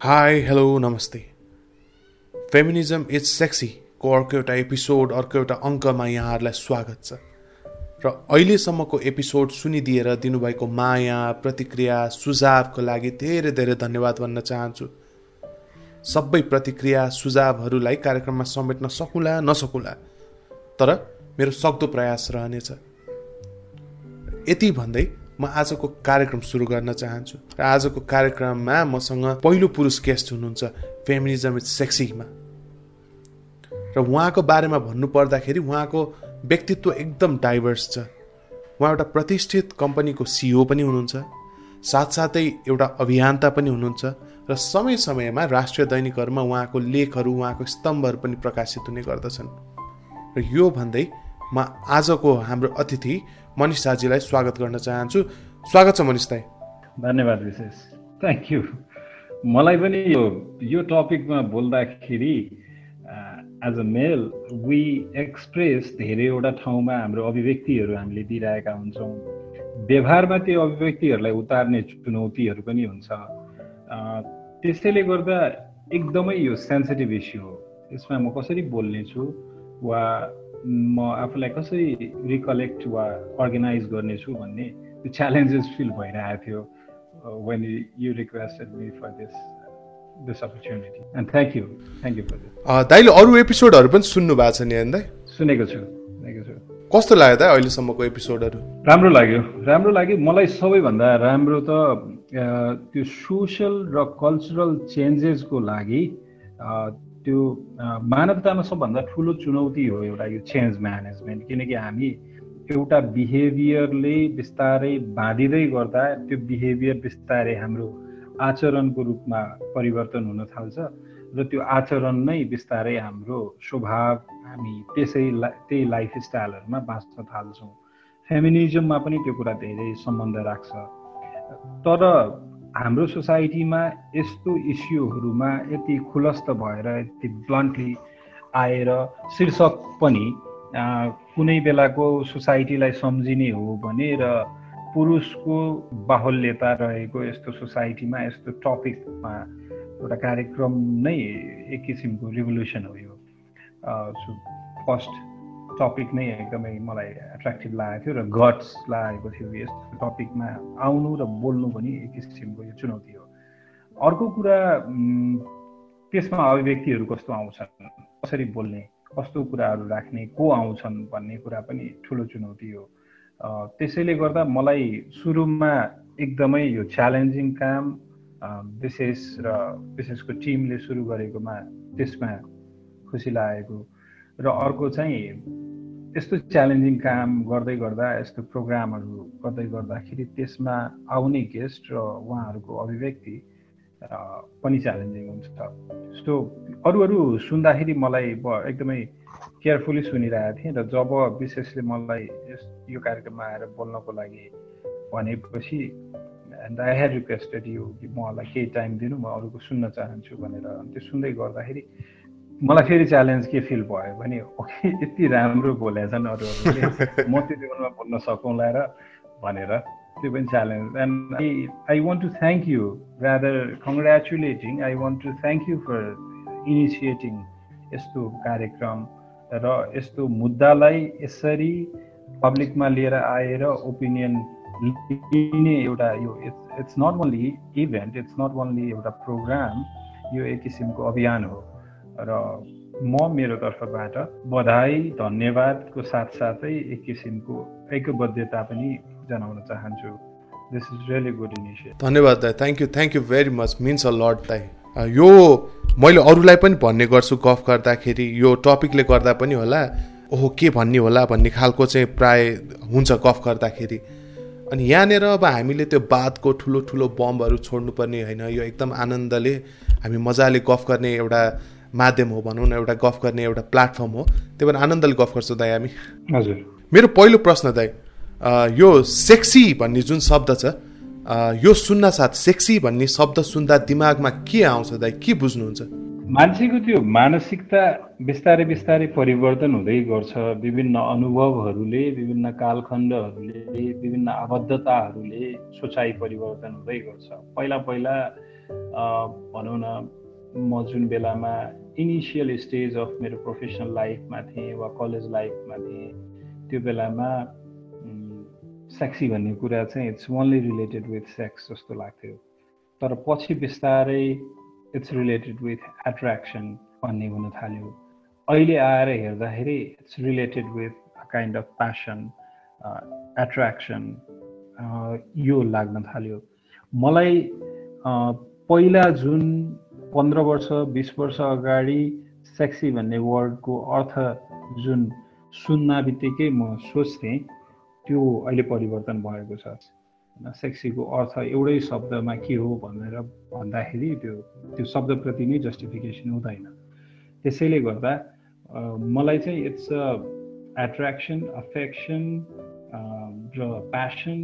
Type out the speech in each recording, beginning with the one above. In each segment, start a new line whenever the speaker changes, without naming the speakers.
High hello नमस्ते feminism is सेक्सीको अर्को एउटा एपिसोड अर्को एउटा अङ्कमा यहाँहरूलाई स्वागत छ। र अहिलेसम्मको एपिसोड सुनिदिएर दिनुभएको माया प्रतिक्रिया सुझावको लागि धेरै धेरै धन्यवाद भन्न चाहन्छु। सबै प्रतिक्रिया सुझावहरूलाई कार्यक्रममा समेट्न सकुला नसकुला तर मेरो सक्दो प्रयास रहनेछ। यति भन्दै म आजको कार्यक्रम सुरु गर्न चाहन्छु र आजको कार्यक्रममा मसँग पहिलो पुरुष गेस्ट हुनुहुन्छ फेमिनिजम इज सेक्सीमा। र उहाँको बारेमा भन्नु पर्दाखेरि उहाँको व्यक्तित्व एकदम डाइभर्स छ। उहाँ एउटा प्रतिष्ठित कम्पनीको सिओ पनि हुनुहुन्छ साथसाथै एउटा अभियन्ता पनि हुनुहुन्छ र समय समयमा राष्ट्रिय दैनिकहरूमा उहाँको लेखहरू उहाँको स्तम्भहरू पनि प्रकाशित हुने गर्दछन्। र यो भन्दै म आजको हाम्रो अतिथि मनिष साजीलाई स्वागत गर्न चाहन्छु। स्वागत छ मनिष दाई
धन्यवाद विशेष। थ्याङ्क यू मलाई पनि यो यो टपिकमा बोल्दाखेरि as a male we express धेरैवटा ठाउँमा हाम्रो अभिव्यक्तिहरू हामीले दिइरहेका हुन्छौँ। व्यवहारमा त्यो अभिव्यक्तिहरूलाई उतार्ने चुनौतीहरू पनि हुन्छ। त्यसैले गर्दा एकदमै यो सेन्सिटिभ इस्यु हो। यसमा म कसरी बोल्ने छु वा म आफूलाई कसरी रिकलेक्ट वा अर्गनाइज गर्नेछु भन्ने त्यो च्यालेन्जेस फिल भइरहेको थियो when you requested me for this this opportunity and thank you thank you for this
दाइले अरू एपिसोडहरू पनि सुन्नु भएको छ नि दाइ?
सुनेको छु सुनेको छु।
कस्तो लाग्यो त अहिलेसम्मको एपिसोडहरू
राम्रो लाग्यो राम्रो लाग्यो। मलाई सबैभन्दा राम्रो त त्यो सोसल र कल्चरल चेन्जेसको लागि त्यो मानवतामा सबभन्दा ठुलो चुनौती हो एउटा यो चेन्ज म्यानेजमेन्ट किनकि हामी एउटा बिहेभियरले बिस्तारै बाँधिँदै गर्दा त्यो बिहेभियर बिस्तारै हाम्रो आचरणको रूपमा परिवर्तन हुन थाल्छ र त्यो आचरण नै बिस्तारै हाम्रो स्वभाव हामी त्यसै त्यही लाइफ स्टाइलहरूमा बाँच्न थाल्छौँ। फेमिनिजममा पनि त्यो कुरा धेरै सम्बन्ध राख्छ। तर हाम्रो सोसाइटीमा यस्तो इस्युहरूमा यति खुलस्त भएर यति ब्लन्टली आएर शीर्षक पनि कुनै बेलाको सोसाइटीलाई सम्झिने हो भने र पुरुषको बाहुल्यता रहेको यस्तो सोसाइटीमा यस्तो टपिकमा एउटा कार्यक्रम नै एक किसिमको रिभोल्युसन हो यो। फर्स्ट टपिक नै एकदमै मलाई एट्र्याक्टिभ लागेको थियो र गट्स लागेको थियो। यस्तो टपिकमा आउनु र बोल्नु पनि एक किसिमको यो चुनौती हो। अर्को कुरा त्यसमा अभिव्यक्तिहरू कस्तो आउँछन्? कसरी बोल्ने? कस्तो कुराहरू राख्ने? को आउँछन् भन्ने कुरा पनि ठुलो चुनौती हो। त्यसैले गर्दा मलाई सुरुमा एकदमै यो च्यालेन्जिङ काम विशेष र विशेषको टिमले सुरु गरेकोमा त्यसमा खुसी लागेको। र अर्को चाहिँ यस्तो च्यालेन्जिङ काम गर्दै गर्दा यस्तो प्रोग्रामहरू गर्दै गर्दाखेरि त्यसमा आउने गेस्ट र उहाँहरूको अभिव्यक्ति पनि च्यालेन्जिङ हुन्छ। सो अरू अरू सुन्दाखेरि मलाई एकदमै केयरफुल्ली सुनिरहेको थिएँ र जब विशेषले मलाई यस यो कार्यक्रममा आएर बोल्नको लागि भनेपछि and I had requested you कि मलाई केही टाइम दिनु म अरूको सुन्न चाहन्छु भनेर त्यो सुन्दै गर्दाखेरि मलाई फेरि च्यालेन्ज के फिल भयो भने ओके यति राम्रो बोलेछन् अरूहरूले म त्यो जीवनमा बोल्न सकौँला र भनेर त्यो पनि challenge and I I want to thank you rather congratulating I want to thank you for initiating यस्तो कार्यक्रम र यस्तो मुद्दालाई यसरी पब्लिकमा लिएर आएर ओपिनियन लिने एउटा यो it's it's not only event it's not only एउटा प्रोग्राम यो एक किसिमको अभियान हो। र म मेरो तर्फबाट बधाई धन्यवादको साथसाथै एक किसिमको ऐक्यबद्धता पनि जनाउन चाहन्छु। This is really good initiative
धन्यवाद दाई। Thank you thank you very much means a lot दाई। यो मैले अरूलाई पनि भन्ने गर्छु गफ गर्दाखेरि। यो टपिकले गर्दा पनि होला। ओहो के भन्ने होला भन्ने खालको चाहिँ प्राय हुन्छ गफ गर्दाखेरि। अनि यहाँनिर अब हामीले त्यो बादको ठुलो ठुलो बमहरू छोड्नुपर्ने होइन। यो एकदम आनन्दले हामी मजाले गफ गर्ने एउटा माध्यम हो भनौँ न एउटा गफ गर्ने एउटा प्लेटफर्म हो। त्यही भएर आनन्दले गफ गर्छौँ दाइ हामी।
हजुर।
मेरो पहिलो प्रश्न दाइ यो सेक्सी भन्ने जुन शब्द छ यो सुन्न साथ सेक्सी भन्ने शब्द सुन्दा दिमागमा के आउँछ दाइ के बुझ्नुहुन्छ?
मान्छेको त्यो मानसिकता बिस्तारै बिस्तारै परिवर्तन हुँदै गर्छ। विभिन्न अनुभवहरूले विभिन्न कालखण्डहरूले विभिन्न आबद्धताहरूले सोचाइ परिवर्तन हुँदै गर्छ। पहिला पहिला भनौँ न म जुन बेलामा इनिसियल स्टेज अफ मेरो प्रोफेसनल लाइफमा थिएँ वा कलेज लाइफमा थिएँ त्यो बेलामा सेक्सी भन्ने कुरा चाहिँ it's only related with sex जस्तो लाग्थ्यो। तर पछि बिस्तारै इट्स रिलेटेड विथ एट्र्याक्सन भन्ने हुन थाल्यो। अहिले आएर हेर्दाखेरि it's related with a kind of passion attraction यो लाग्न थाल्यो। मलाई पहिला जुन पन्ध्र वर्ष बिस वर्ष अगाडि सेक्सी भन्ने वर्डको अर्थ जुन सुन्न बित्तिकै म सोच्थेँ त्यो अहिले परिवर्तन भएको छ। होइन सेक्सीको अर्थ एउटै शब्दमा के हो भनेर भन्दाखेरि त्यो त्यो शब्दप्रति नै जस्टिफिकेसन हुँदैन। त्यसैले गर्दा मलाई चाहिँ इट्स अ एट्र्याक्सन अफेक्सन र प्यासन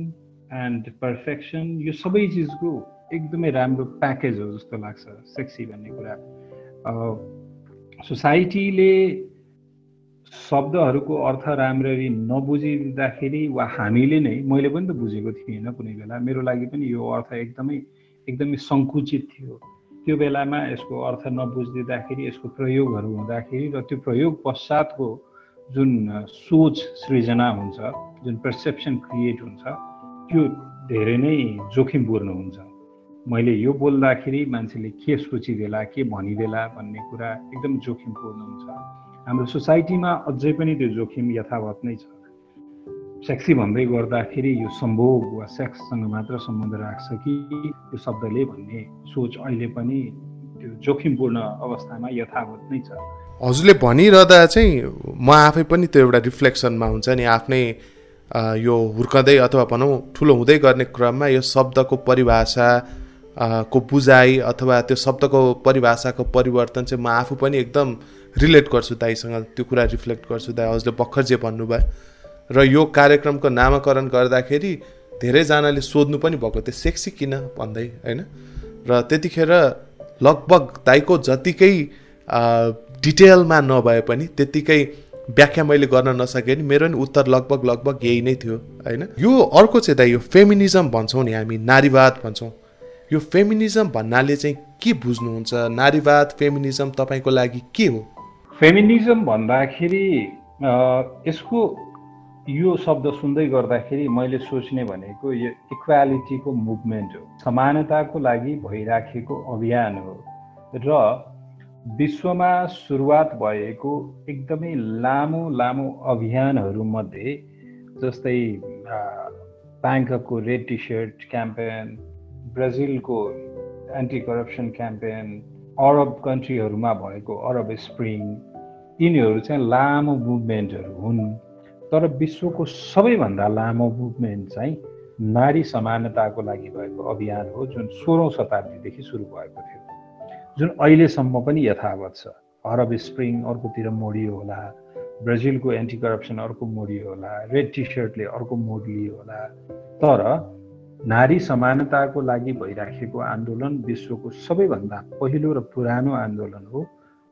एन्ड पर्फेक्सन यो सबै चिजको एकदमै राम्रो प्याकेज हो जस्तो लाग्छ सेक्सी भन्ने कुरा। सोसाइटीले शब्दहरूको अर्थ राम्ररी नबुझिदिँदाखेरि वा हामीले नै मैले पनि त बुझेको थिइनँ कुनै बेला। मेरो लागि पनि यो अर्थ एकदमै एकदमै सङ्कुचित थियो। त्यो बेलामा यसको अर्थ नबुझिदिँदाखेरि यसको प्रयोगहरू हुँदाखेरि र त्यो प्रयोग पश्चातको जुन सोच सृजना हुन्छ जुन पर्सेप्सन क्रिएट हुन्छ त्यो धेरै नै जोखिमपूर्ण हुन्छ मैले यो बोल्दाखेरि मान्छेले के सोचिदेला के भनिदेला भन्ने कुरा एकदम जोखिमपूर्ण हुन्छ। हाम्रो सोसाइटीमा अझै पनि त्यो जोखिम यथावत नै छ। सेक्सी भन्दै गर्दाखेरि यो सम्भोग वा सेक्ससँग मात्र सम्बन्ध राख्छ कि यो शब्दले भन्ने सोच अहिले पनि त्यो जोखिमपूर्ण अवस्थामा यथावत नै छ।
हजुरले भनिरहँदा चाहिँ म आफै पनि त्यो एउटा रिफ्लेक्सनमा हुन्छ नि आफ्नै यो हुर्कँदै अथवा भनौँ ठुलो हुँदै गर्ने क्रममा यो शब्दको परिभाषा को बुझाइ अथवा त्यो शब्दको परिभाषाको परिवर्तन चाहिँ म आफू पनि एकदम रिलेट गर्छु दाईसँग त्यो कुरा रिफ्लेक्ट गर्छु दाई। हजुरले भर्खर जे भन्नुभयो। र यो कार्यक्रमको नामाकरण गर्दाखेरि धेरैजनाले सोध्नु पनि भएको थियो सेक्सी किन भन्दै होइन? र त्यतिखेर लगभग दाईको जतिकै डिटेलमा नभए पनि त्यतिकै व्याख्या मैले गर्न नसकेँ नि मेरो नि उत्तर लगभग लगभग यही नै थियो होइन? यो अर्को चाहिँ दाइ यो फेमिनिजम भन्छौँ नि हामी नारीवाद भन्छौँ। यो फेमिनिजम भन्नाले चाहिँ के बुझ्नुहुन्छ? नारीवाद फेमिनिजम तपाईँको लागि के हो?
फेमिनिजम भन्दाखेरि यसको यो शब्द सुन्दै गर्दाखेरि मैले सोच्ने भनेको यो इक्वालिटीको मुभमेन्ट हो। समानताको लागि भइराखेको अभियान हो। र विश्वमा सुरुवात भएको एकदमै लामो लामो अभियानहरूमध्ये जस्तै ब्याङ्कको रेड टी सर्ट क्याम्पेन ब्राजिलको एन्टी करप्सन क्याम्पेन अरब कन्ट्रीहरूमा भएको अरब स्प्रिङ यिनीहरू चाहिँ लामो मुभमेन्टहरू हुन्। तर विश्वको सबैभन्दा लामो मुभमेन्ट चाहिँ नारी समानताको लागि भएको अभियान हो जुन सोह्रौँ शताब्दीदेखि सुरु भएको थियो। जुन अहिलेसम्म पनि यथावत छ। अरब स्प्रिङ अर्कोतिर मोडियो होला ब्राजिलको एन्टी करप्सन अर्को मोडियो होला रेड टी सर्टले अर्को मोडियो होला। तर नारी समानताको लागि भइराखेको आन्दोलन विश्वको सबैभन्दा पहिलो र पुरानो आन्दोलन हो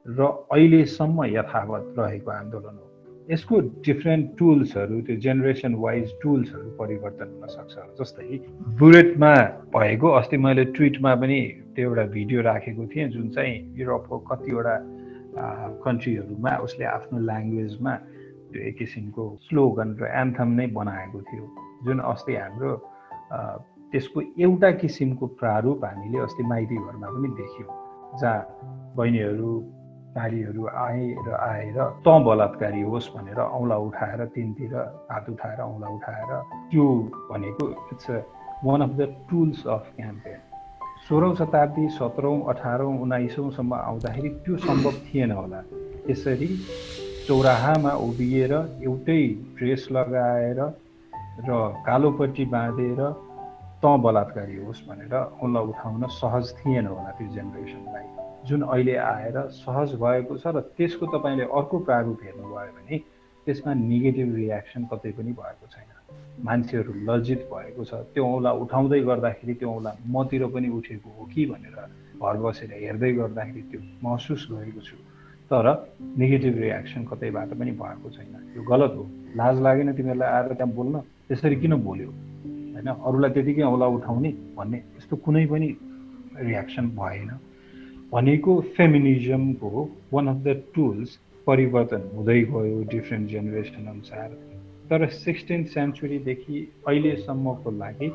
र अहिलेसम्म यथावत रहेको आन्दोलन हो। यसको डिफ्रेन्ट टुल्सहरू त्यो जेनेरेसन वाइज टुल्सहरू परिवर्तन हुन सक्छ। जस्तै बुलेटमा भएको अस्ति मैले ट्विटमा पनि त्यो एउटा भिडियो राखेको थिएँ जुन चाहिँ युरोपको कतिवटा कन्ट्रीहरूमा उसले आफ्नो ल्याङ्ग्वेजमा त्यो एक किसिमको स्लोगन र एन्थम नै बनाएको थियो। जुन अस्ति हाम्रो त्यसको एउटा किसिमको प्रारूप हामीले अस्ति माइती घरमा पनि देख्यौँ जहाँ बहिनीहरू नारीहरू आए र आएर त बलात्कारी होस् भनेर औँला उठाएर तिनतिर हात उठाएर औँला उठाएर त्यो भनेको it's one of the tools of campaign सोह्रौँ शताब्दी सत्रौँ अठारौँ उन्नाइसौँसम्म आउँदाखेरि त्यो सम्भव थिएन होला। यसरी चौराहामा उभिएर एउटै ड्रेस लगाएर र कालोपट्टि बाँधेर त बलात्कारी होस् भनेर औँला उठाउन सहज थिएन होला त्यो जेनेरेसनलाई। जुन अहिले आएर सहज भएको छ र त्यसको तपाईँले अर्को प्रारूप हेर्नुभयो भने त्यसमा नेगेटिभ रियाक्सन कतै पनि भएको छैन। मान्छेहरू लज्जित भएको छ। त्यो औँला उठाउँदै गर्दाखेरि त्यो औँला मतिर पनि उठेको हो कि भनेर घर बसेर हेर्दै गर्दाखेरि त्यो महसुस गरेको छु। तर नेगेटिभ रियाक्सन कतैबाट पनि भएको छैन। यो गलत हो। लाज लागेन तिमीहरूलाई आएर त्यहाँ बोल्न? त्यसरी किन बोल्यो? होइन? अरूलाई त्यतिकै औला उठाउने भन्ने यस्तो कुनै पनि रियाक्सन भएन। भनेको फेमिनिजमको वान अफ द टुल्स परिवर्तन हुँदै गयो डिफ्रेन्ट जेनेरेसन अनुसार। तर सिक्सटिन सेन्चुरीदेखि अहिलेसम्मको लागि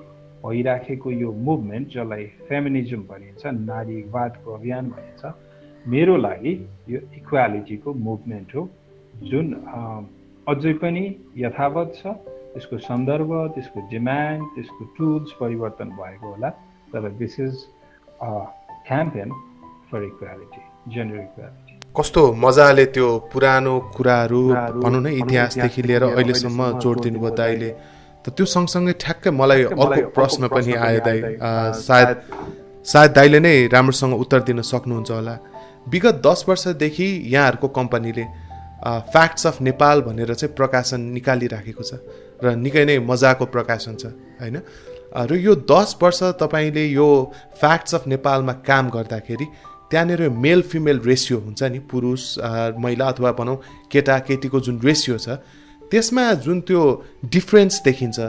भइराखेको यो मुभमेन्ट जसलाई फेमिनिजम भनिन्छ नारीवादको अभियान भनिन्छ मेरो लागि यो इक्वालिटीको मुभमेन्ट हो जुन अझै पनि यथावत छ त्यसको सन्दर्भ त्यसको डिमान्ड त्यसको टुल्स परिवर्तन भएको होला। तर this is campaign for equality gender equality
कस्तो मजाले त्यो पुरानो कुराहरू भनौँ न इतिहासदेखि लिएर अहिलेसम्म जोड दिनुभयो दाइले। त त्यो सँगसँगै ठ्याक्कै मलाई अर्को प्रश्न पनि आयो दाइ। सायद सायद दाइले नै राम्रोसँग उत्तर दिन सक्नुहुन्छ होला। विगत दस वर्षदेखि यहाँहरूको कम्पनीले फ्याक्ट्स अफ नेपाल भनेर चाहिँ प्रकाशन निकालिराखेको छ। र निकै नै मजाको प्रकाशन छ होइन? र यो दस वर्ष तपाईँले यो फ्याक्ट्स अफ नेपालमा काम गर्दाखेरि त्यहाँनिर मेल फिमेल रेसियो हुन्छ नि पुरुष महिला अथवा भनौँ केटा केटीको जुन रेसियो छ त्यसमा जुन त्यो डिफ्रेन्स देखिन्छ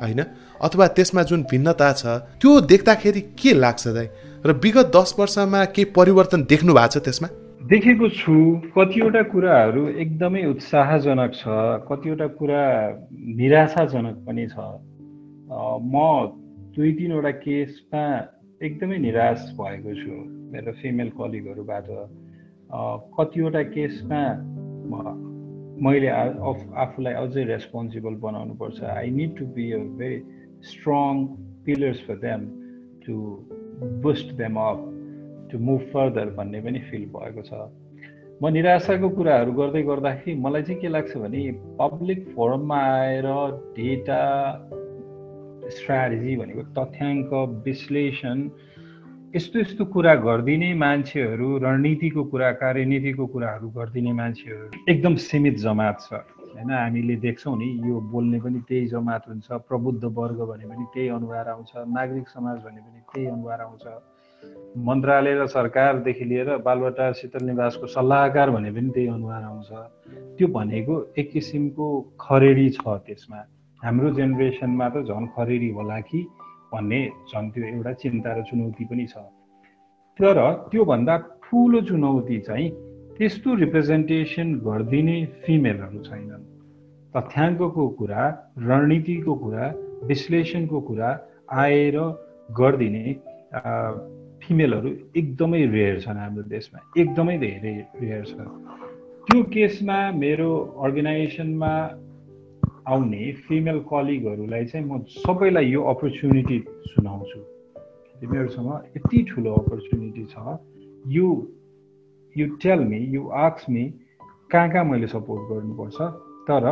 होइन? अथवा त्यसमा जुन भिन्नता छ त्यो देख्दाखेरि के लाग्छ दाइ? र विगत दस वर्षमा केही परिवर्तन देख्नु भएको छ त्यसमा?
देखेको छु कतिवटा कुराहरू एकदमै उत्साहजनक छ कतिवटा कुरा निराशाजनक पनि छ। म दुई तिनवटा केसमा एकदमै निराश भएको छु मेरो फिमेल कलिगहरूबाट। कतिवटा केसमा मैले आफूलाई अझै रेस्पोन्सिबल बनाउनुपर्छ। I need to be a very strong pillars for them to boost them up to move further भन्ने पनि फिल भएको छ। म निराशाको कुराहरू गर्दै गर्दाखेरि मलाई चाहिँ के लाग्छ भने पब्लिक फोरममा आएर डेटा स्ट्राटेजी भनेको तथ्याङ्क विश्लेषण यस्तो यस्तो कुरा गरिदिने मान्छेहरू रणनीतिको कुरा कार्यनीतिको कुराहरू गरिदिने मान्छेहरू एकदम सीमित जमात छ। होइन हामीले देख्छौँ नि यो बोल्ने पनि त्यही जमात हुन्छ प्रबुद्ध वर्ग भने पनि त्यही अनुहार आउँछ नागरिक समाज भने पनि त्यही अनुहार आउँछ। मन्त्रालय र सरकारदेखि लिएर बालबटा शीतल निवासको सल्लाहकार भने पनि त्यही अनुहार आउँछ। त्यो भनेको एक किसिमको खरेडी छ त्यसमा। हाम्रो जेनेरेसनमा त झन् खरेडी होला कि भन्ने झन् त्यो एउटा चिन्ता र चुनौती पनि छ। तर त्योभन्दा ठुलो चुनौती चाहिँ त्यस्तो रिप्रेजेन्टेसन गरिदिने फिमेलहरू छैनन्। तथ्याङ्कको कुरा रणनीतिको कुरा विश्लेषणको कुरा आएर गरिदिने फिमेलहरू एकदमै रेयर छन् हाम्रो देशमा एकदमै धेरै रेयर छ त्यो केसमा मेरो अर्गनाइजेसनमा आउने फिमेल कलिगहरूलाई चाहिँ म सबैलाई यो अपर्च्युनिटी सुनाउँछु। तिमीहरूसँग यति ठुलो अपर्च्युनिटी छ। You you tell me you आक्स me कहाँ कहाँ मैले सपोर्ट गर्नुपर्छ। तर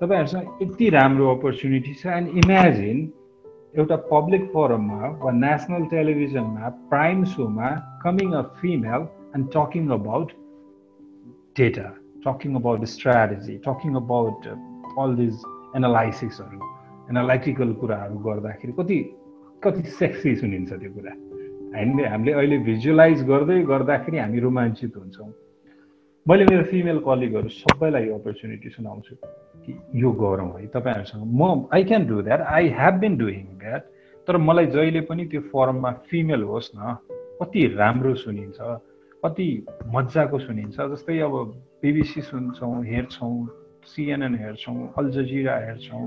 तपाईँहरूसँग यति राम्रो अपर्च्युनिटी छ। एन्ड इमेजिन एउटा पब्लिक फोरममा वा नेसनल टेलिभिजनमा प्राइम सोमा coming a female and talking about data talking about strategy talking about all these एनालाइसिसहरू analytical कुराहरू गर्दाखेरि कति कति सेक्सी सुनिन्छ त्यो कुरा हामीले हामीले अहिले भिजुअलाइज गर्दै गर्दाखेरि हामी रोमाञ्चित हुन्छौँ मैले मेरो फिमेल कलिगहरू सबैलाई अपर्च्युनिटी सुनाउँछु कि यो गरौँ है। तपाईँहरूसँग म I can do that I have been doing that तर मलाई जहिले पनि त्यो फरममा फिमेल होस् न कति राम्रो सुनिन्छ कति मजाको सुनिन्छ। जस्तै अब बिबिसी सुन्छौँ हेर्छौँ सिएनएन हेर्छौँ अल जजिरा हेर्छौँ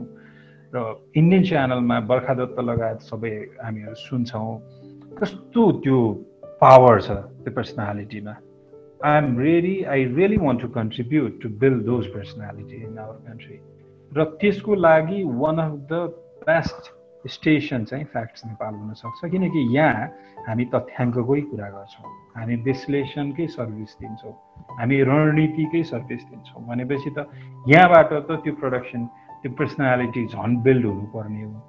र इन्डियन च्यानलमा बर्खा दत्त लगायत सबै हामीहरू सुन्छौँ। कस्तो त्यो पावर छ त्यो पर्सनालिटीमा am really, I really want to contribute to build those personality in our country. र त्यसको लागि one of the best station चाहिँ फ्याक्ट्स नेपाल हुनसक्छ किनकि यहाँ हामी तथ्याङ्ककै कुरा गर्छौँ। हामी विश्लेषणकै सर्भिस दिन्छौँ। हामी रणनीतिकै सर्भिस दिन्छौँ। भनेपछि त यहाँबाट त त्यो प्रडक्सन त्यो पर्सनालिटी झन् बिल्ड हुनुपर्ने हो।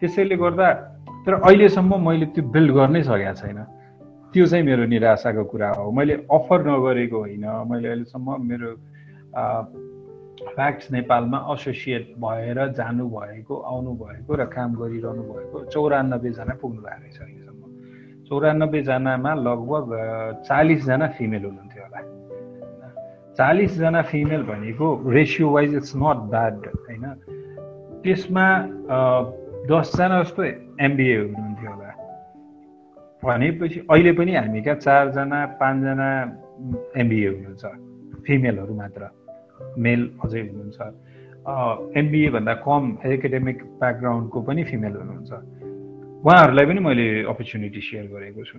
त्यसैले गर्दा तर अहिलेसम्म मैले त्यो बिल्ड गर्नै सकेको छैन। त्यो चाहिँ मेरो निराशाको कुरा हो। मैले अफर नगरेको होइन। मैले अहिलेसम्म मेरो फ्याक्ट्स नेपालमा एसोसिएट भएर जानुभएको आउनुभएको र काम गरिरहनु भएको चौरानब्बेजना पुग्नु भएको रहेछ अहिलेसम्म। चौरानब्बेजनामा लगभग चालिसजना फिमेल हुनुहुन्थ्यो होला। चालिसजना फिमेल भनेको ratio wise it's not bad होइन? त्यसमा दसजना जस्तो एमबिए हुनुहुन्थ्यो। भनेपछि अहिले पनि हामी क्या चारजना पाँचजना एमबिए हुनुहुन्छ। फिमेलहरू मात्र। मेल अझै हुनुहुन्छ। एमबिएभन्दा कम एकाडेमिक ब्याकग्राउन्डको पनि फिमेल हुनुहुन्छ। उहाँहरूलाई पनि मैले अपर्च्युनिटी सेयर गरेको छु।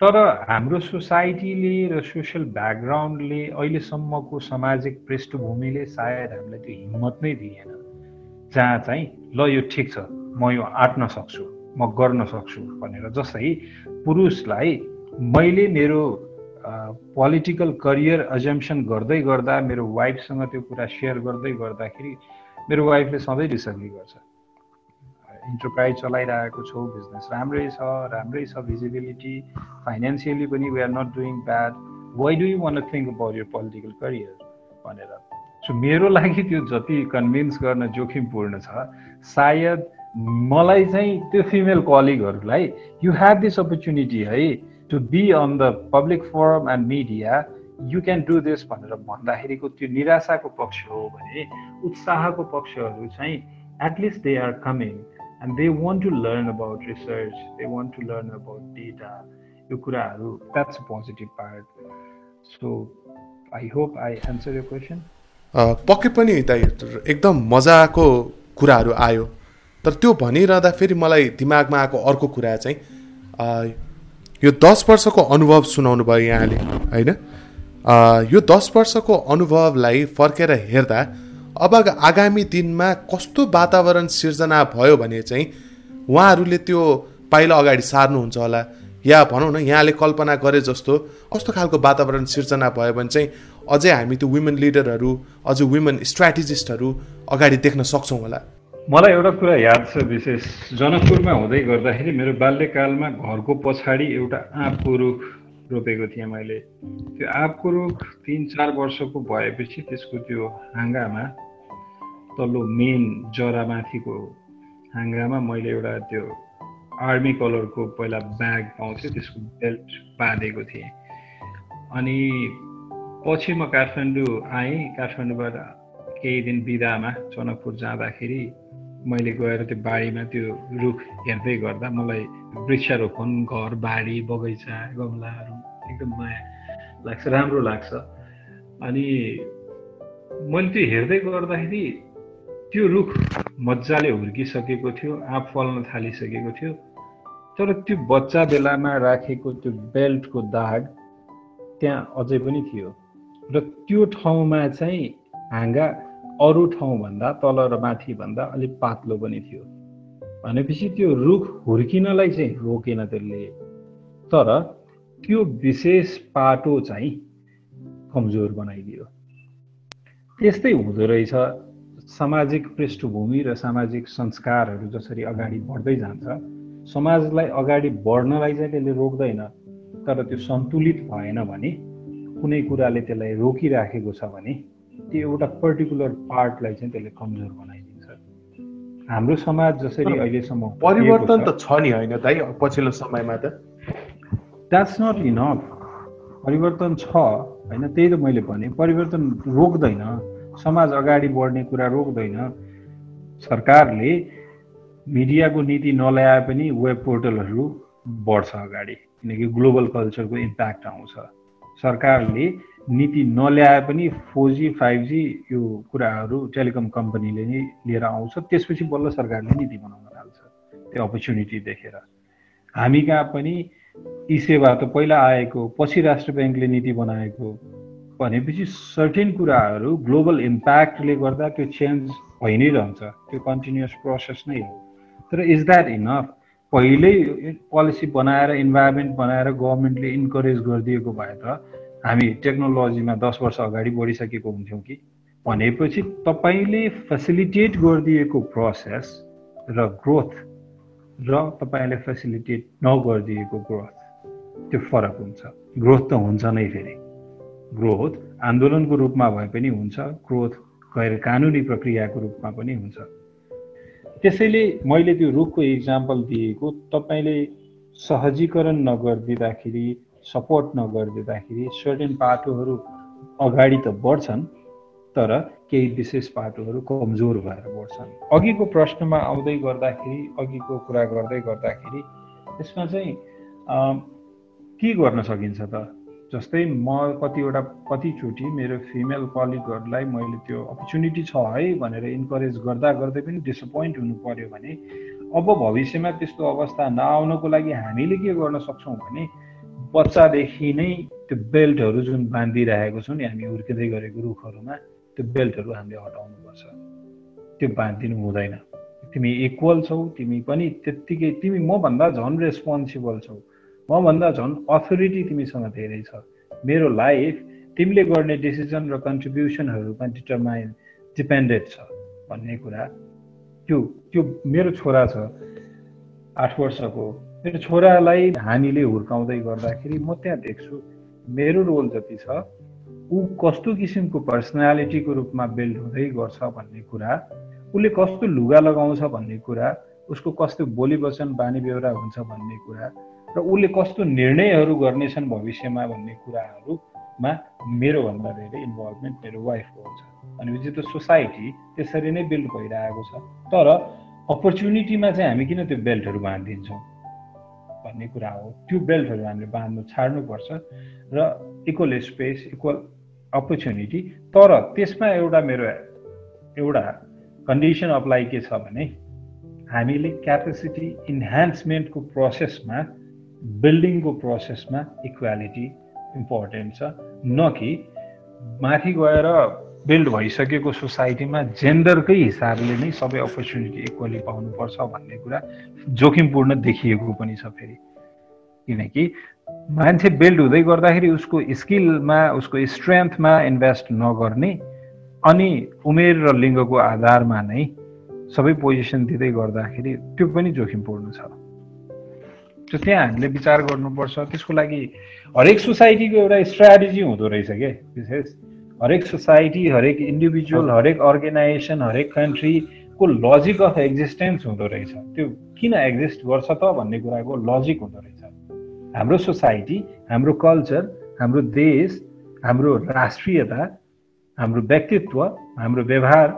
तर हाम्रो सोसाइटीले र सोसियल ब्याकग्राउन्डले अहिलेसम्मको सामाजिक पृष्ठभूमिले सायद हामीलाई त्यो हिम्मत नै दिएन। जहाँ चाहिँ ल यो ठिक छ। म यो आँट्न सक्छु। म गर्न सक्छु भनेर। जस्तै पुरुषलाई मैले मेरो पोलिटिकल करियर एजम्सन गर्दै गर्दा मेरो वाइफसँग त्यो कुरा सेयर गर्दै गर्दाखेरि मेरो वाइफले सधैँ डिसएग्री गर्छ। इन्टरप्राइज चलाइरहेको छौ बिजनेस राम्रै छ राम्रै छ भिजिबिलिटी फाइनेन्सियली पनि we are not doing bad why do you want think about your political career भनेर। सो मेरो लागि त्यो जति कन्भिन्स गर्न जोखिमपूर्ण छ सायद मलाई चाहिँ त्यो फिमेल कलिगहरूलाई यु हेभ दिस अपर्च्युनिटी है to be on the public forum and media you can do this भनेर भन्दाखेरिको त्यो निराशाको पक्ष हो भने उत्साहको पक्षहरू चाहिँ at least they are coming and they want to learn about research they want to learn about data यो कुराहरू. That's positive part so I hope I answer यो क्वेसन
पक्कै पनि दाइ एकदम मजाको कुराहरू आयो। तर त्यो भनिरहँदा फेरि मलाई दिमागमा आएको अर्को कुरा चाहिँ यो दस वर्षको अनुभव सुनाउनु भयो यहाँले होइन? यो दस वर्षको अनुभवलाई फर्केर हेर्दा अब आगामी दिनमा कस्तो वातावरण सिर्जना भयो भने चाहिँ उहाँहरूले त्यो पाइला अगाडि सार्नुहुन्छ होला। या भनौँ न यहाँले कल्पना गरे जस्तो कस्तो खालको वातावरण सिर्जना भयो भने चाहिँ अझै हामी त्यो वुमेन लिडरहरू अझ वुमेन स्ट्राटेजिस्टहरू अगाडि देख्न सक्छौँ होला।
मलाई एउटा कुरा याद छ विशेष जनकपुरमा हुँदै गर्दाखेरि मेरो बाल्यकालमा घरको पछाडि एउटा आँपको रुख रोपेको थिएँ मैले। त्यो आँपको रुख तिन चार वर्षको भएपछि त्यसको त्यो हाँगामा तल्लो मेन जरामाथिको हाँगामा मैले एउटा त्यो आर्मी कलरको पहिला ब्याग पाउँथ्यो त्यसको बेल्ट बाँधेको थिएँ। अनि पछि म काठमाडौँ आएँ काठमाडौँबाट केही दिन बिदामा जनकपुर जाँदाखेरि मैले गएर त्यो बारीमा त्यो रुख हेर्दै गर्दा मलाई वृक्षारोपण घर बारी बगैँचा गमलाहरू एकदम माया लाग्छ राम्रो लाग्छ। अनि मैले त्यो हेर्दै गर्दाखेरि त्यो रुख मजाले हुर्किसकेको थियो आँप फल्न थालिसकेको थियो। तर त्यो बच्चा बेलामा राखेको त्यो बेल्टको दाग त्यहाँ अझै पनि थियो। र त्यो ठाउँमा चाहिँ हाँगा अरू ठाउँभन्दा तल र माथिभन्दा अलिक पातलो पनि थियो। भनेपछि त्यो रुख हुर्किनलाई चाहिँ रोकेन त्यसले। तर त्यो विशेष पाटो चाहिँ कमजोर बनाइदियो। त्यस्तै हुँदो रहेछ। सामाजिक पृष्ठभूमि र सामाजिक संस्कारहरू जसरी अगाडि बढ्दै जान्छ समाजलाई अगाडि बढ्नलाई चाहिँ त्यसले रोक्दैन। तर त्यो सन्तुलित भएन भने कुनै कुराले त्यसलाई रोकिराखेको छ भने त्यो एउटा पर्टिकुलर पार्टलाई चाहिँ त्यसले कमजोर बनाइदिन्छ। हाम्रो समाज जसरी अहिलेसम्म
परिवर्तन त छ नि होइन दाइ पछिल्लो समयमा त।
द्याट्स नट इनफ परिवर्तन छ होइन त्यही त मैले भने। परिवर्तन रोक्दैन। समाज अगाडि बढ्ने कुरा रोक्दैन। सरकारले मिडियाको नीति नल्याए पनि वेब पोर्टलहरू बढ्छ अगाडि। किनकि ग्लोबल कल्चरको इम्प्याक्ट आउँछ। सरकारले नीति नल्याए पनि फोर जी फाइभ जी यो कुराहरू टेलिकम कम्पनीले नै लिएर आउँछ। त्यसपछि बल्ल सरकारले नीति बनाउन थाल्छ। त्यो अपर्च्युनिटी देखेर। हामी कहाँ पनि यी सेवा त पहिला आएको पछि राष्ट्र ब्याङ्कले नीति बनाएको भनेपछि सर्टेन कुराहरू ग्लोबल इम्प्याक्टले गर्दा त्यो चेन्ज भइ नै रहन्छ। त्यो कन्टिन्युस प्रोसेस नै हो। तर इज द्याट इनफ पहिल्यै पोलिसी बनाएर इन्भाइरोमेन्ट बनाएर गभर्मेन्टले इन्करेज गरिदिएको भए त हामी टेक्नोलोजीमा दस वर्ष अगाडि बढिसकेको हुन्थ्यौँ कि? भनेपछि तपाईँले फेसिलिटेट गरिदिएको प्रोसेस र ग्रोथ र तपाईँले फेसिलिटेट नगरिदिएको ग्रोथ त्यो फरक हुन्छ। ग्रोथ त हुन्छ नै फेरि। ग्रोथ आन्दोलनको रूपमा भए पनि हुन्छ ग्रोथ गैर कानुनी प्रक्रियाको रूपमा पनि हुन्छ। त्यसैले मैले त्यो रुखको इक्जाम्पल दिएको तपाईँले सहजीकरण नगरिदिँदाखेरि सपोर्ट नगरिदिँदाखेरि सर्टेन पाटोहरू अगाडि त बढ्छन् तर केही विशेष पाटोहरू कमजोर भएर बढ्छन्। अघिको प्रश्नमा आउँदै गर्दाखेरि अघिको कुरा गर्दै गर्दाखेरि यसमा चाहिँ के गर्न सकिन्छ त? जस्तै म कतिवटा कतिचोटि मेरो फिमेल कलिगहरूलाई मैले त्यो अपर्च्युनिटी छ है भनेर इन्करेज गर्दा गर्दै पनि डिसपोइन्ट हुनु पर्यो भने अब भविष्यमा त्यस्तो अवस्था नआउनको लागि हामीले के गर्न सक्छौँ भने बच्चादेखि नै त्यो बेल्टहरू जुन बाँधिरहेको छौँ नि हामी हुर्किँदै गरेको रुखहरूमा त्यो बेल्टहरू हामीले हटाउनुपर्छ। त्यो बाँधिदिनु हुँदैन। तिमी इक्वल छौ तिमी पनि त्यत्तिकै तिमी मभन्दा झन् रेस्पोन्सिबल छौ। मभन्दा झन् अथोरिटी तिमीसँग धेरै छ। मेरो लाइफ तिमीले गर्ने डिसिजन र कन्ट्रिब्युसनहरूमा डिटरमाइन डिपेन्डेन्ट छ भन्ने कुरा। त्यो त्यो मेरो छोरा छ आठ वर्षको। मेरो छोरालाई हामीले हुर्काउँदै गर्दाखेरि म त्यहाँ देख्छु। मेरो रोल जति छ ऊ कस्तो किसिमको पर्सनालिटीको रूपमा बिल्ड हुँदै गर्छ भन्ने कुरा उसले कस्तो लुगा लगाउँछ भन्ने कुरा उसको कस्तो बोली वचन बानी बेहोरा हुन्छ भन्ने कुरा र उसले कस्तो निर्णयहरू गर्नेछन् भविष्यमा भन्ने कुराहरूमा मेरोभन्दा धेरै इन्भल्भमेन्ट मेरो वाइफको हुन्छ। भनेपछि त्यो सोसाइटी त्यसरी नै बिल्ड भइरहेको छ। तर अपर्च्युनिटीमा चाहिँ हामी किन त्यो बेल्टहरू बाँधिदिन्छौँ भन्ने कुरा हो। त्यो बेल्टहरू हामीले बाँध्नु छाड्नुपर्छ र इक्वल स्पेस इक्वल अपर्च्युनिटी तर त्यसमा एउटा मेरो एउटा कन्डिसन अप्लाई के छ भने हामीले क्यापेसिटी इन्हान्समेन्टको प्रोसेसमा बिल्डिङको प्रोसेसमा इक्वालिटी इम्पोर्टेन्ट छ। न कि माथि गएर बिल्ड भइसकेको सोसाइटीमा जेन्डरकै हिसाबले नै सबै अपर्च्युनिटी इक्वली पाउनुपर्छ भन्ने कुरा जोखिमपूर्ण देखिएको पनि छ फेरि। किनकि मान्छे बिल्ड हुँदै गर्दाखेरि उसको स्किलमा उसको स्ट्रेन्थमा इन्भेस्ट नगर्ने अनि उमेर र लिङ्गको आधारमा नै सबै पोजिसन दिँदै गर्दाखेरि त्यो पनि जोखिमपूर्ण छ। त्यो त्यहाँ हामीले विचार गर्नुपर्छ। त्यसको लागि हरेक सोसाइटीको एउटा स्ट्राटेजी हुँदो रहेछ क्या विशेष हरेक सोसाइटी हरेक इन्डिभिजुअल हरेक अर्गनाइजेसन हरेक कन्ट्रीको लजिक अफ एक्जिस्टेन्स हुँदो रहेछ। त्यो किन एक्जिस्ट गर्छ त भन्ने कुराको लजिक हुँदो रहेछ। हाम्रो सोसाइटी हाम्रो कल्चर हाम्रो देश हाम्रो राष्ट्रियता हाम्रो व्यक्तित्व हाम्रो व्यवहार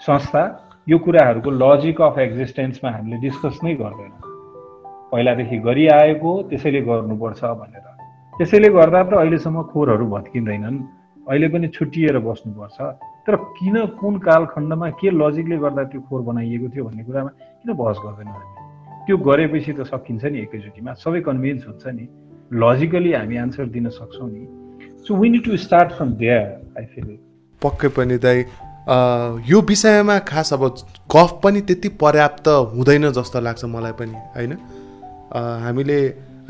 संस्था यो कुराहरूको लजिक अफ एक्जिस्टेन्समा हामीले डिस्कस नै गर्दैन। पहिलादेखि गरिआएको त्यसैले गर्नुपर्छ भनेर। त्यसैले गर्दा त अहिलेसम्म खोरहरू भत्किँदैनन्। अहिले पनि छुट्टिएर बस्नुपर्छ। तर किन कुन कालखण्डमा के लजिकले गर्दा त्यो खोर बनाइएको थियो भन्ने कुरामा किन बहस गर्दैन त्यो गरेपछि त सकिन्छ नि एकैचोटिमा। सबै कन्भिन्स हुन्छ नि। लजिकली हामी आन्सर दिन सक्छौँ नि। So we need to start from there I feel
पक्कै पनि दाइ यो विषयमा खास अब गफ पनि त्यति पर्याप्त हुँदैन जस्तो लाग्छ मलाई पनि होइन? हामीले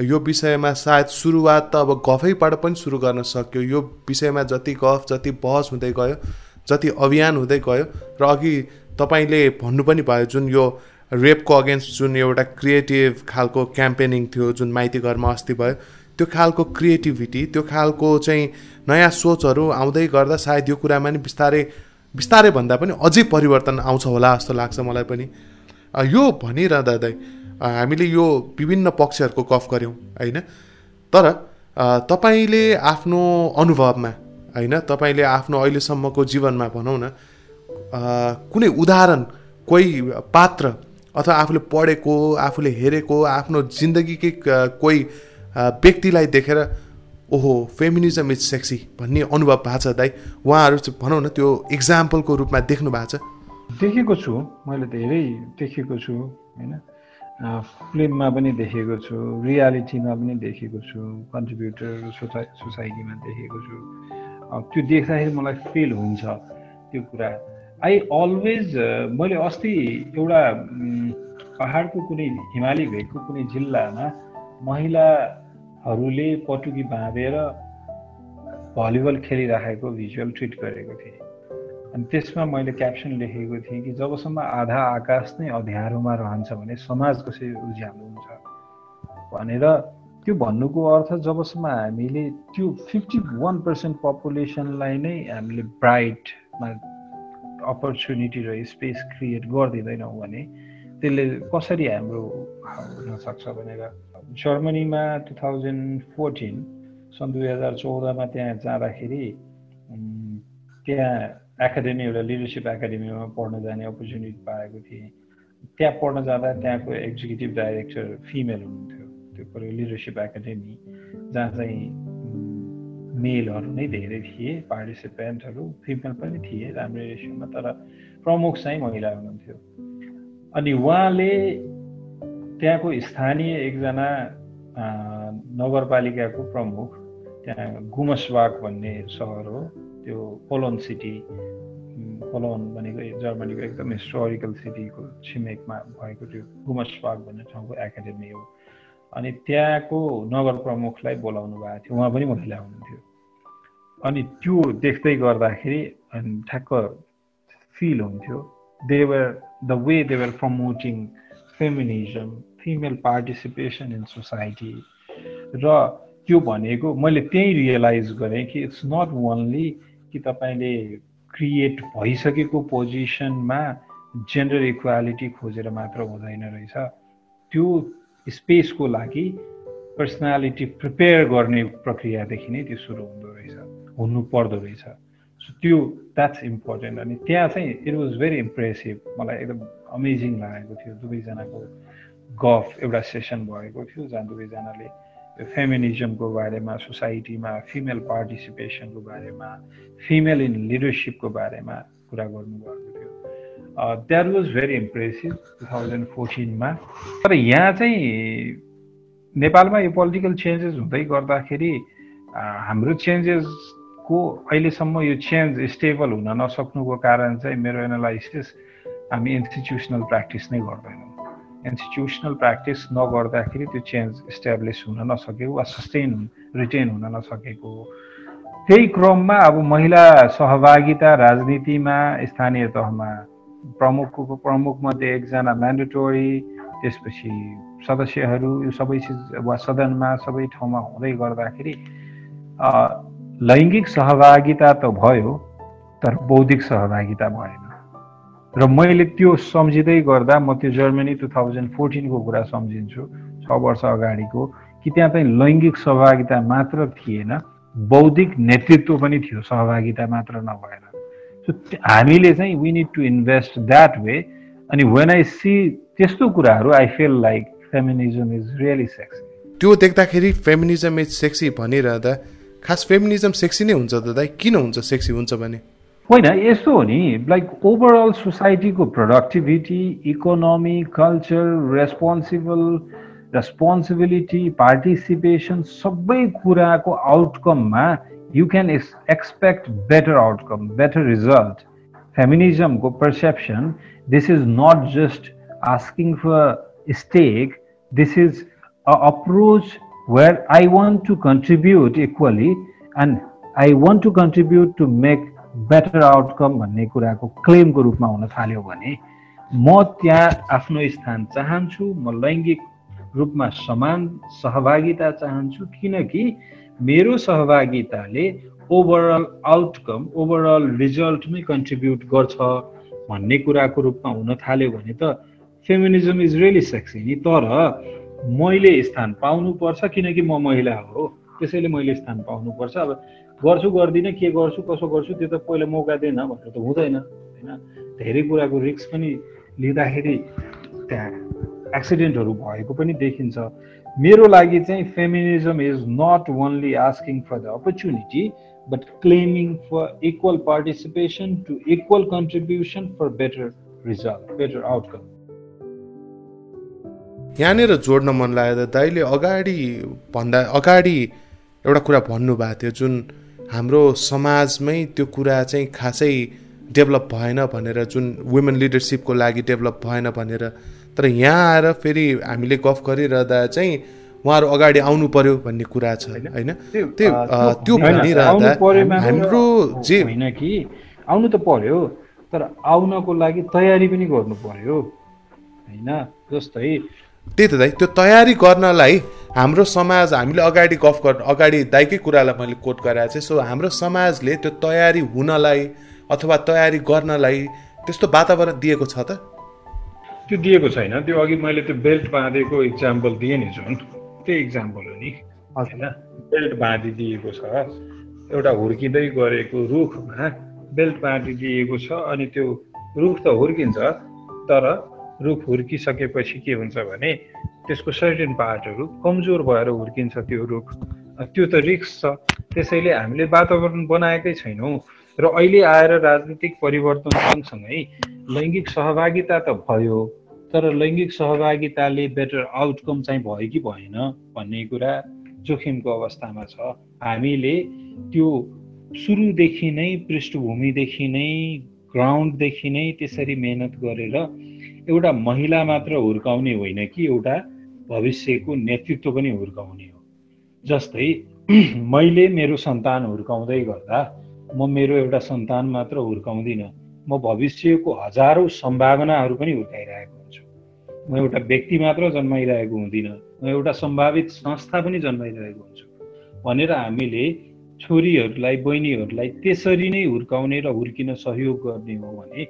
यो विषयमा सायद सुरुवात त अब गफैबाट पनि सुरु गर्न सक्यो। यो विषयमा जति गफ जति बहस हुँदै गयो जति अभियान हुँदै गयो र अघि तपाईँले भन्नु पनि भयो जुन यो रेपको अगेन्स्ट जुन एउटा क्रिएटिभ खालको क्याम्पेनिङ थियो जुन माइती घरमा अस्ति भयो त्यो खालको क्रिएटिभिटी त्यो खालको चाहिँ नयाँ सोचहरू आउँदै गर्दा सायद यो कुरामा नि बिस्तारै बिस्तारै भन्दा पनि अझै परिवर्तन आउँछ होला जस्तो लाग्छ मलाई पनि। यो भनिरहँदा हामीले यो विभिन्न पक्षहरूको गफ गऱ्यौँ होइन? तर तपाईँले आफ्नो अनुभवमा होइन? तपाईँले आफ्नो अहिलेसम्मको जीवनमा भनौँ न कुनै उदाहरण कोही पात्र अथवा आफूले पढेको आफूले हेरेको आफ्नो जिन्दगीकै कोही व्यक्तिलाई देखेर ओहो फेमिनिजम इज सेक्सी भन्ने अनुभव भएको छ दाइ। उहाँहरू भनौँ न त्यो इक्जाम्पलको रूपमा देख्नु भएको
छ। देखेको छु मैले धेरै देखेको छु होइन? फिल्ममा पनि देखेको छु रियालिटीमा पनि देखेको छु कन्ट्रिब्युटर सोसाइ सोसाइटीमा देखेको छु। त्यो देख्दाखेरि मलाई फिल हुन्छ त्यो कुरा। आई अलवेज मैले अस्ति एउटा पहाडको कुनै हिमाली भेगको कुनै जिल्लामा महिलाहरूले पटुकी बाँधेर भलिबल खेलिराखेको भिजुअल ट्रिट गरेको थिएँ। अनि त्यसमा मैले क्याप्सन लेखेको थिएँ कि जबसम्म आधा आकाश नै अँध्यारोमा रहन्छ भने समाज कसरी उज्यालो हुन्छ? भनेर त्यो भन्नुको अर्थ जबसम्म हामीले त्यो फिफ्टी वान पर्सेन्ट पपुलेसनलाई नै हामीले ब्राइटमा अपर्च्युनिटी र स्पेस क्रिएट गरिदिँदैनौँ भने त्यसले कसरी हाम्रो हुनसक्छ भनेर। जर्मनीमा टु थाउजन्ड फोर्टिन सन् दुई हजार चौधमा त्यहाँ जाँदाखेरि त्यहाँ एकाडेमी एउटा लिडरसिप एकाडेमीमा पढ्न जाने अपर्च्युनिटी पाएको थिएँ। त्यहाँ पढ्न जाँदा त्यहाँको एक्जिक्युटिभ डाइरेक्टर फिमेल हुनुहुन्थ्यो। त्यो पऱ्यो लिडरसिप एकाडेमी जहाँ चाहिँ मेलहरू नै धेरै थिए पार्टिसिपेन्टहरू फिमेल पनि थिए राम्रो रेसियोमा तर प्रमुख चाहिँ महिला हुनुहुन्थ्यो। अनि उहाँले त्यहाँको स्थानीय एकजना नगरपालिकाको प्रमुख त्यहाँ गुमसबाग भन्ने सहर हो। त्यो पोलोन सिटी पोलोन भनेको जर्मनीको एकदम हिस्टोरिकल सिटीको छिमेकमा भएको त्यो गुमसबाग भन्ने ठाउँको एकाडेमी हो। अनि त्यहाँको नगर प्रमुखलाई बोलाउनु भएको थियो उहाँ पनि महिला हुनुहुन्थ्यो। अनि त्यो देख्दै गर्दाखेरि अनि ठ्याक्क फिल हुन्थ्यो। They were the way they were promoting feminism female participation in society र त्यो भनेको मैले त्यही रियलाइज गरेँ कि इट्स नट ओन्ली कि तपाईँले क्रिएट भइसकेको पोजिसनमा जेन्डर इक्वालिटी खोजेर मात्र हुँदैन रहेछ। त्यो स्पेसको लागि पर्सनालिटी प्रिपेयर गर्ने प्रक्रियादेखि नै त्यो सुरु हुँदो रहेछ हुनु पर्दो रहेछ। सो त्यो द्याट्स इम्पोर्टेन्ट अनि त्यहाँ चाहिँ इट वाज भेरी इम्प्रेसिभ मलाई एकदम अमेजिङ लागेको थियो। दुवैजनाको गफ एउटा सेसन भएको थियो जहाँ दुवैजनाले फेमिनिजमको बारेमा सोसाइटीमा फिमेल पार्टिसिपेसनको बारेमा फिमेल इन लिडरसिपको बारेमा कुरा गर्नुभएको थियो। That was very impressive two thousand फोर्टिनमा तर यहाँ चाहिँ नेपालमा यो पोलिटिकल चेन्जेस हुँदै गर्दाखेरि हाम्रो चेन्जेसको अहिलेसम्म यो चेन्ज स्टेबल हुन नसक्नुको कारण चाहिँ मेरो एनालाइसिस हामी इन्स्टिट्युसनल प्र्याक्टिस नै गर्दैनौँ। इन्स्टिट्युसनल प्र्याक्टिस नगर्दाखेरि त्यो चेन्ज इस्टाब्लिस हुन नसकेको वा सस्टेन रिटेन हुन नसकेको त्यही क्रममा अब महिला सहभागिता राजनीतिमा स्थानीय तहमा प्रमुखको प्रमुखमध्ये एकजना म्यान्डेटोरी त्यसपछि सदस्यहरू यो सबै चिज वा सदनमा सबै ठाउँमा हुँदै गर्दाखेरि लैङ्गिक सहभागिता त भयो तर बौद्धिक सहभागिता भएन। र मैले त्यो सम्झिँदै गर्दा म त्यो जर्मनी टु थाउजन्ड फोर्टिनको कुरा सम्झिन्छु छ वर्ष अगाडिको कि त्यहाँ चाहिँ लैङ्गिक सहभागिता मात्र थिएन बौद्धिक नेतृत्व पनि थियो सहभागिता मात्र नभएर। सो हामीले चाहिँ we need to invest that way अनि वेन आई सी त्यस्तो कुराहरू I feel like feminism is really sexy
त्यो देख्दाखेरि फेमिनिजम इज सेक्सी भनिरहँदा खास फेमिनिजम सेक्सी नै हुन्छ त दाइ? किन हुन्छ सेक्सी हुन्छ भने?
होइन यस्तो हो नि like overall सोसाइटीको productivity economy culture responsible responsibility participation सबै कुराको आउटकममा you can expect better outcome better result फेमिनिजमको perception this is not just asking for stake this is a approach where I want to contribute equally and I want to contribute to make better outcome भन्ने कुराको क्लेमको रूपमा हुन थाल्यो भने म त्यहाँ आफ्नो स्थान चाहन्छु म लैङ्गिक रूपमा समान सहभागिता चाहन्छु किनकि मेरो सहभागिताले ओभरअल आउटकम ओभरअल रिजल्टमै कन्ट्रिब्युट गर्छ भन्ने कुराको रूपमा हुन थाल्यो भने त फेमिनिजम इज रियली सेक्सी नि तर मैले स्थान पाउनुपर्छ किनकि म महिला हो त्यसैले मैले स्थान पाउनुपर्छ। अब गर्छु गर्दिनँ के गर्छु कसो गर्छु त्यो त पहिला मौका दिएन भनेर त हुँदैन होइन? धेरै कुराको रिक्स पनि लिँदाखेरि त्यहाँ एक्सिडेन्टहरू भएको पनि देखिन्छ। मेरो लागि चाहिँ feminism is not only asking for the opportunity but claiming for equal participation to equal contribution for better result better outcome
यहाँनिर जोड्न मन लाग्यो दाइले अगाडि भन्दा अगाडि एउटा कुरा भन्नुभएको थियो जुन हाम्रो समाजमै त्यो कुरा चाहिँ खासै डेभलप भएन भनेर जुन वुमेन लिडरसिपको लागि डेभलप भएन भनेर तर यहाँ आएर फेरि हामीले गफ गरिरहँदा चाहिँ उहाँहरू अगाडि आउनु पर्यो भन्ने कुरा छ होइन। त्यो त्यो भनिरहँदा हाम्रो जे
होइन कि आउनु त पर्यो तर आउनको लागि तयारी पनि गर्नु पर्यो होइन? जस्तै
त्यही त दाइ त्यो तयारी गर्नलाई हाम्रो समाज हामीले अगाडि गफ गर् अगाडि दाइकै कुरालाई मैले कोट गराएको छु सो हाम्रो समाजले त्यो तयारी हुनलाई अथवा तयारी गर्नलाई त्यस्तो वातावरण दिएको छ त?
त्यो दिएको छैन। त्यो अघि मैले त्यो बेल्ट बाँधेको इक्जाम्पल दिएँ नि जुन। त्यही इक्जाम्पल हो नि। होइन? बेल्ट बाँधिदिएको छ। एउटा हुर्किँदै गरेको रुखमा बेल्ट बाँधिदिएको छ अनि त्यो रुख त हुर्किन्छ तर रुख हुर्किसकेपछि के हुन्छ भने त्यसको सर्टेन पार्टहरू कमजोर भएर हुर्किन्छ त्यो रुख। त्यो त रिक्स छ। त्यसैले हामीले वातावरण बनाएकै छैनौँ। र अहिले आएर राजनीतिक परिवर्तन सँगसँगै लैङ्गिक सहभागिता त भयो तर लैङ्गिक सहभागिताले बेटर आउटकम चाहिँ भयो कि भएन भन्ने कुरा जोखिमको अवस्थामा छ। हामीले त्यो सुरुदेखि नै पृष्ठभूमिदेखि नै ग्राउन्डदेखि नै त्यसरी मेहनत गरेर एउटा महिला मात्र हुर्काउने होइन कि एउटा भविष्यको नेतृत्व पनि हुर्काउने हो। जस्तै मैले मेरो सन्तान हुर्काउँदै गर्दा म मेरो एउटा सन्तान मात्र हुर्काउँदिनँ। म भविष्यको हजारौँ सम्भावनाहरू पनि हुर्काइरहेको हुन्छु। म एउटा व्यक्ति मात्र जन्माइरहेको हुँदिनँ। म एउटा सम्भावित संस्था पनि जन्माइरहेको हुन्छु। भनेर हामीले छोरीहरूलाई बहिनीहरूलाई त्यसरी नै हुर्काउने र हुर्किन सहयोग गर्ने हो भने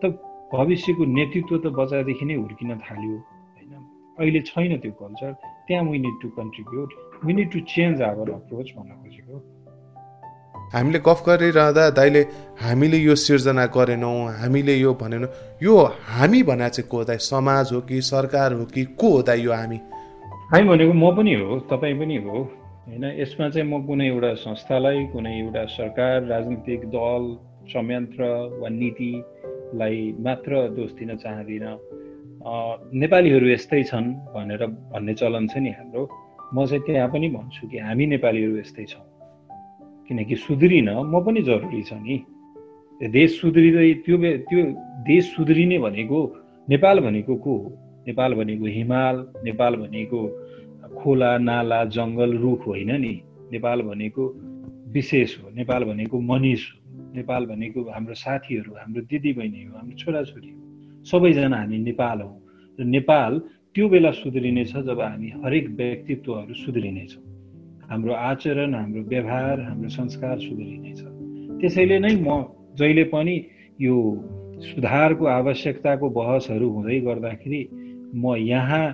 त भविष्यको नेतृत्व त बच्चादेखि नै हुर्किन थाल्यो होइन? अहिले छैन त्यो कल्चर। त्यहाँ we need to contribute we need to change our approach भन्न खोजेको
हामीले गफ गरिरहँदा दाइले हामीले यो सिर्जना गरेनौँ हामीले यो भनेनौँ। यो हामी भने चाहिँ को दाइ? समाज हो कि सरकार हो कि को हो दाइ यो हामी?
हामी भनेको म पनि हो तपाईँ पनि हो होइन? यसमा चाहिँ म कुनै एउटा संस्थालाई कुनै एउटा सरकार राजनीतिक दल संयन्त्र वा नीतिलाई मात्र दोष दिन चाहदिनँ। नेपालीहरू यस्तै छन् भनेर भन्ने चलन छ नि हाम्रो। म चाहिँ त्यहाँ पनि भन्छु कि हामी नेपालीहरू यस्तै छौँ। किनकि सुध्रिन म पनि जरुरी छ नि। देश सुध्रिँदै त्यो त्यो देश सुध्रिने भनेको नेपाल भनेको को हो? नेपाल भनेको हिमाल नेपाल भनेको खोला नाला जङ्गल रुख होइन नि। नेपाल भनेको विशेष हो। नेपाल भनेको मनिष हो। नेपाल भनेको हाम्रो साथीहरू हाम्रो दिदीबहिनी हो हाम्रो छोराछोरी हो। सबैजना हामी नेपाल हौँ र नेपाल त्यो बेला सुध्रिनेछ जब हामी हरेक व्यक्तित्वहरू सुध्रिनेछौँ। हाम्रो आचरण हाम्रो व्यवहार हाम्रो संस्कार सुध्रिनेछ। त्यसैले नै म जहिले पनि यो सुधारको आवश्यकताको बहसहरू हुँदै गर्दाखेरि म यहाँ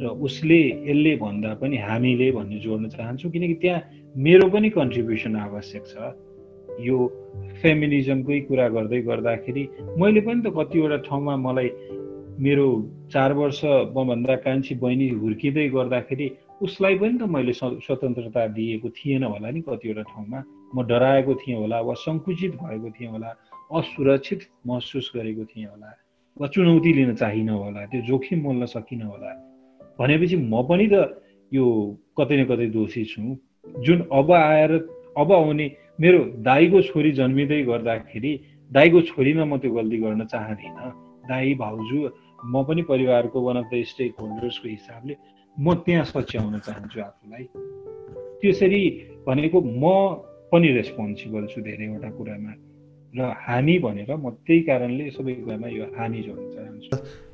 र उसले यसले भन्दा पनि हामीले भन्ने जोड्न चाहन्छु। किनकि त्यहाँ मेरो पनि कन्ट्रिब्युसन आवश्यक छ। यो फेमिनिजमकै कुरा गर्दै गर्दाखेरि मैले पनि त कतिवटा ठाउँमा मलाई मेरो चार वर्ष मभन्दा कान्छी बहिनी हुर्किँदै गर्दाखेरि उसलाई पनि त मैले स्वतन्त्रता दिएको थिएन होला नि कतिवटा ठाउँमा। म डराएको थिएँ होला वा सङ्कुचित भएको थिएँ होला असुरक्षित महसुस गरेको थिएँ होला वा चुनौती लिन चाहिनँ होला त्यो जोखिम मोल्न सकिनँ होला। भनेपछि म पनि त यो कतै न कतै दोषी छु। जुन अब आएर अब आउने मेरो दाईको छोरी जन्मिँदै गर्दाखेरि दाईको छोरीमा म त्यो गल्ती गर्न चाहदिनँ। दाई भाउजू म पनि परिवारको वान अफ द स्टेक होल्डर्सको हिसाबले म त्यहाँ सच्याउन चाहन्छु आफूलाई। त्यसरी भनेको म पनि रेस्पोन्सिबल छु धेरैवटा कुरामा। र हामी भनेर म त्यही कारणले सबै कुरामा यो हामी जोड्न चाहन्छु।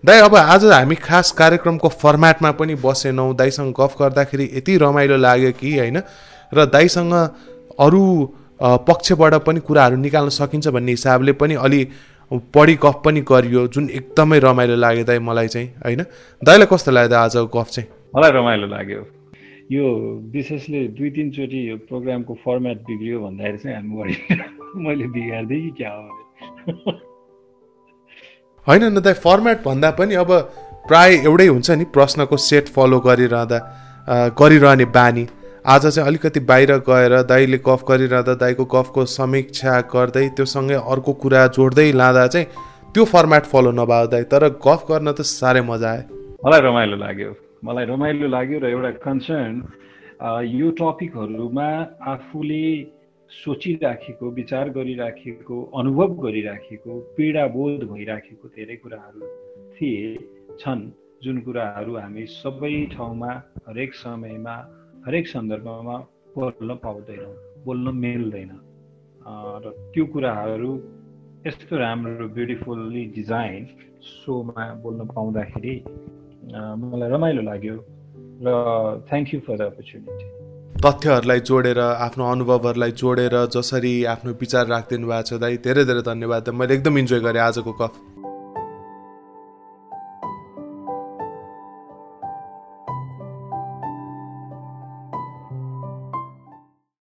दाइ अब आज हामी खास कार्यक्रमको फर्मेटमा पनि बसेनौँ। दाइसँग गफ गर्दाखेरि यति रमाइलो लाग्यो कि होइन? र दाइसँग अरू पक्षबाट पनि कुराहरू निकाल्न सकिन्छ भन्ने हिसाबले पनि अलि बढी गफ पनि गरियो जुन एकदमै रमाइलो लाग्यो दाइ मलाई चाहिँ होइन? दाइलाई कस्तो लाग्यो आजको गफ चाहिँ?
मलाई रमाइलो लाग्यो। यो विशेषले दुई तिनचोटि यो प्रोग्रामको फर्मेट बिग्रियो भन्दाखेरि चाहिँ हामी मैले बिगार्दै कि क्या हो?
होइन न दाइ फर्मेट भन्दा पनि अब प्राय एउटै हुन्छ नि प्रश्नको सेट फलो गरिरहँदा गरिरहने बानी। आज चाहिँ अलिकति बाहिर गएर दाईले गफ गरिरहँदा दाईको गफको समीक्षा गर्दै त्योसँगै अर्को कुरा जोड्दै लाँदा चाहिँ त्यो फर्मेट फलो नभए दाई तर गफ गर्न त साह्रै मजा आयो।
मलाई रमाइलो लाग्यो। मलाई रमाइलो लाग्यो र एउटा कन्सर्न यो टपिकहरूमा आफूले सोचिराखेको विचार गरिराखेको अनुभव गरिराखेको पीडाबोध भइराखेको धेरै कुराहरू थिए छन् जुन कुराहरू हामी सबै ठाउँमा हरेक समयमा हरेक सन्दर्भमा बोल्न पाउँदैनौँ बोल्न मिल्दैन। र त्यो कुराहरू यस्तो राम्रो ब्युटिफुल्ली डिजाइन सोमा बोल्न पाउँदाखेरि मलाई रमाइलो लाग्यो र thank you for the opportunity
तथ्यहरूलाई जोडेर आफ्नो अनुभवहरूलाई जोडेर जसरी आफ्नो विचार राखिदिनु भएको छ दाइ धेरै धेरै धन्यवाद। मैले एकदम इन्जोय गरेँ आजको कफ।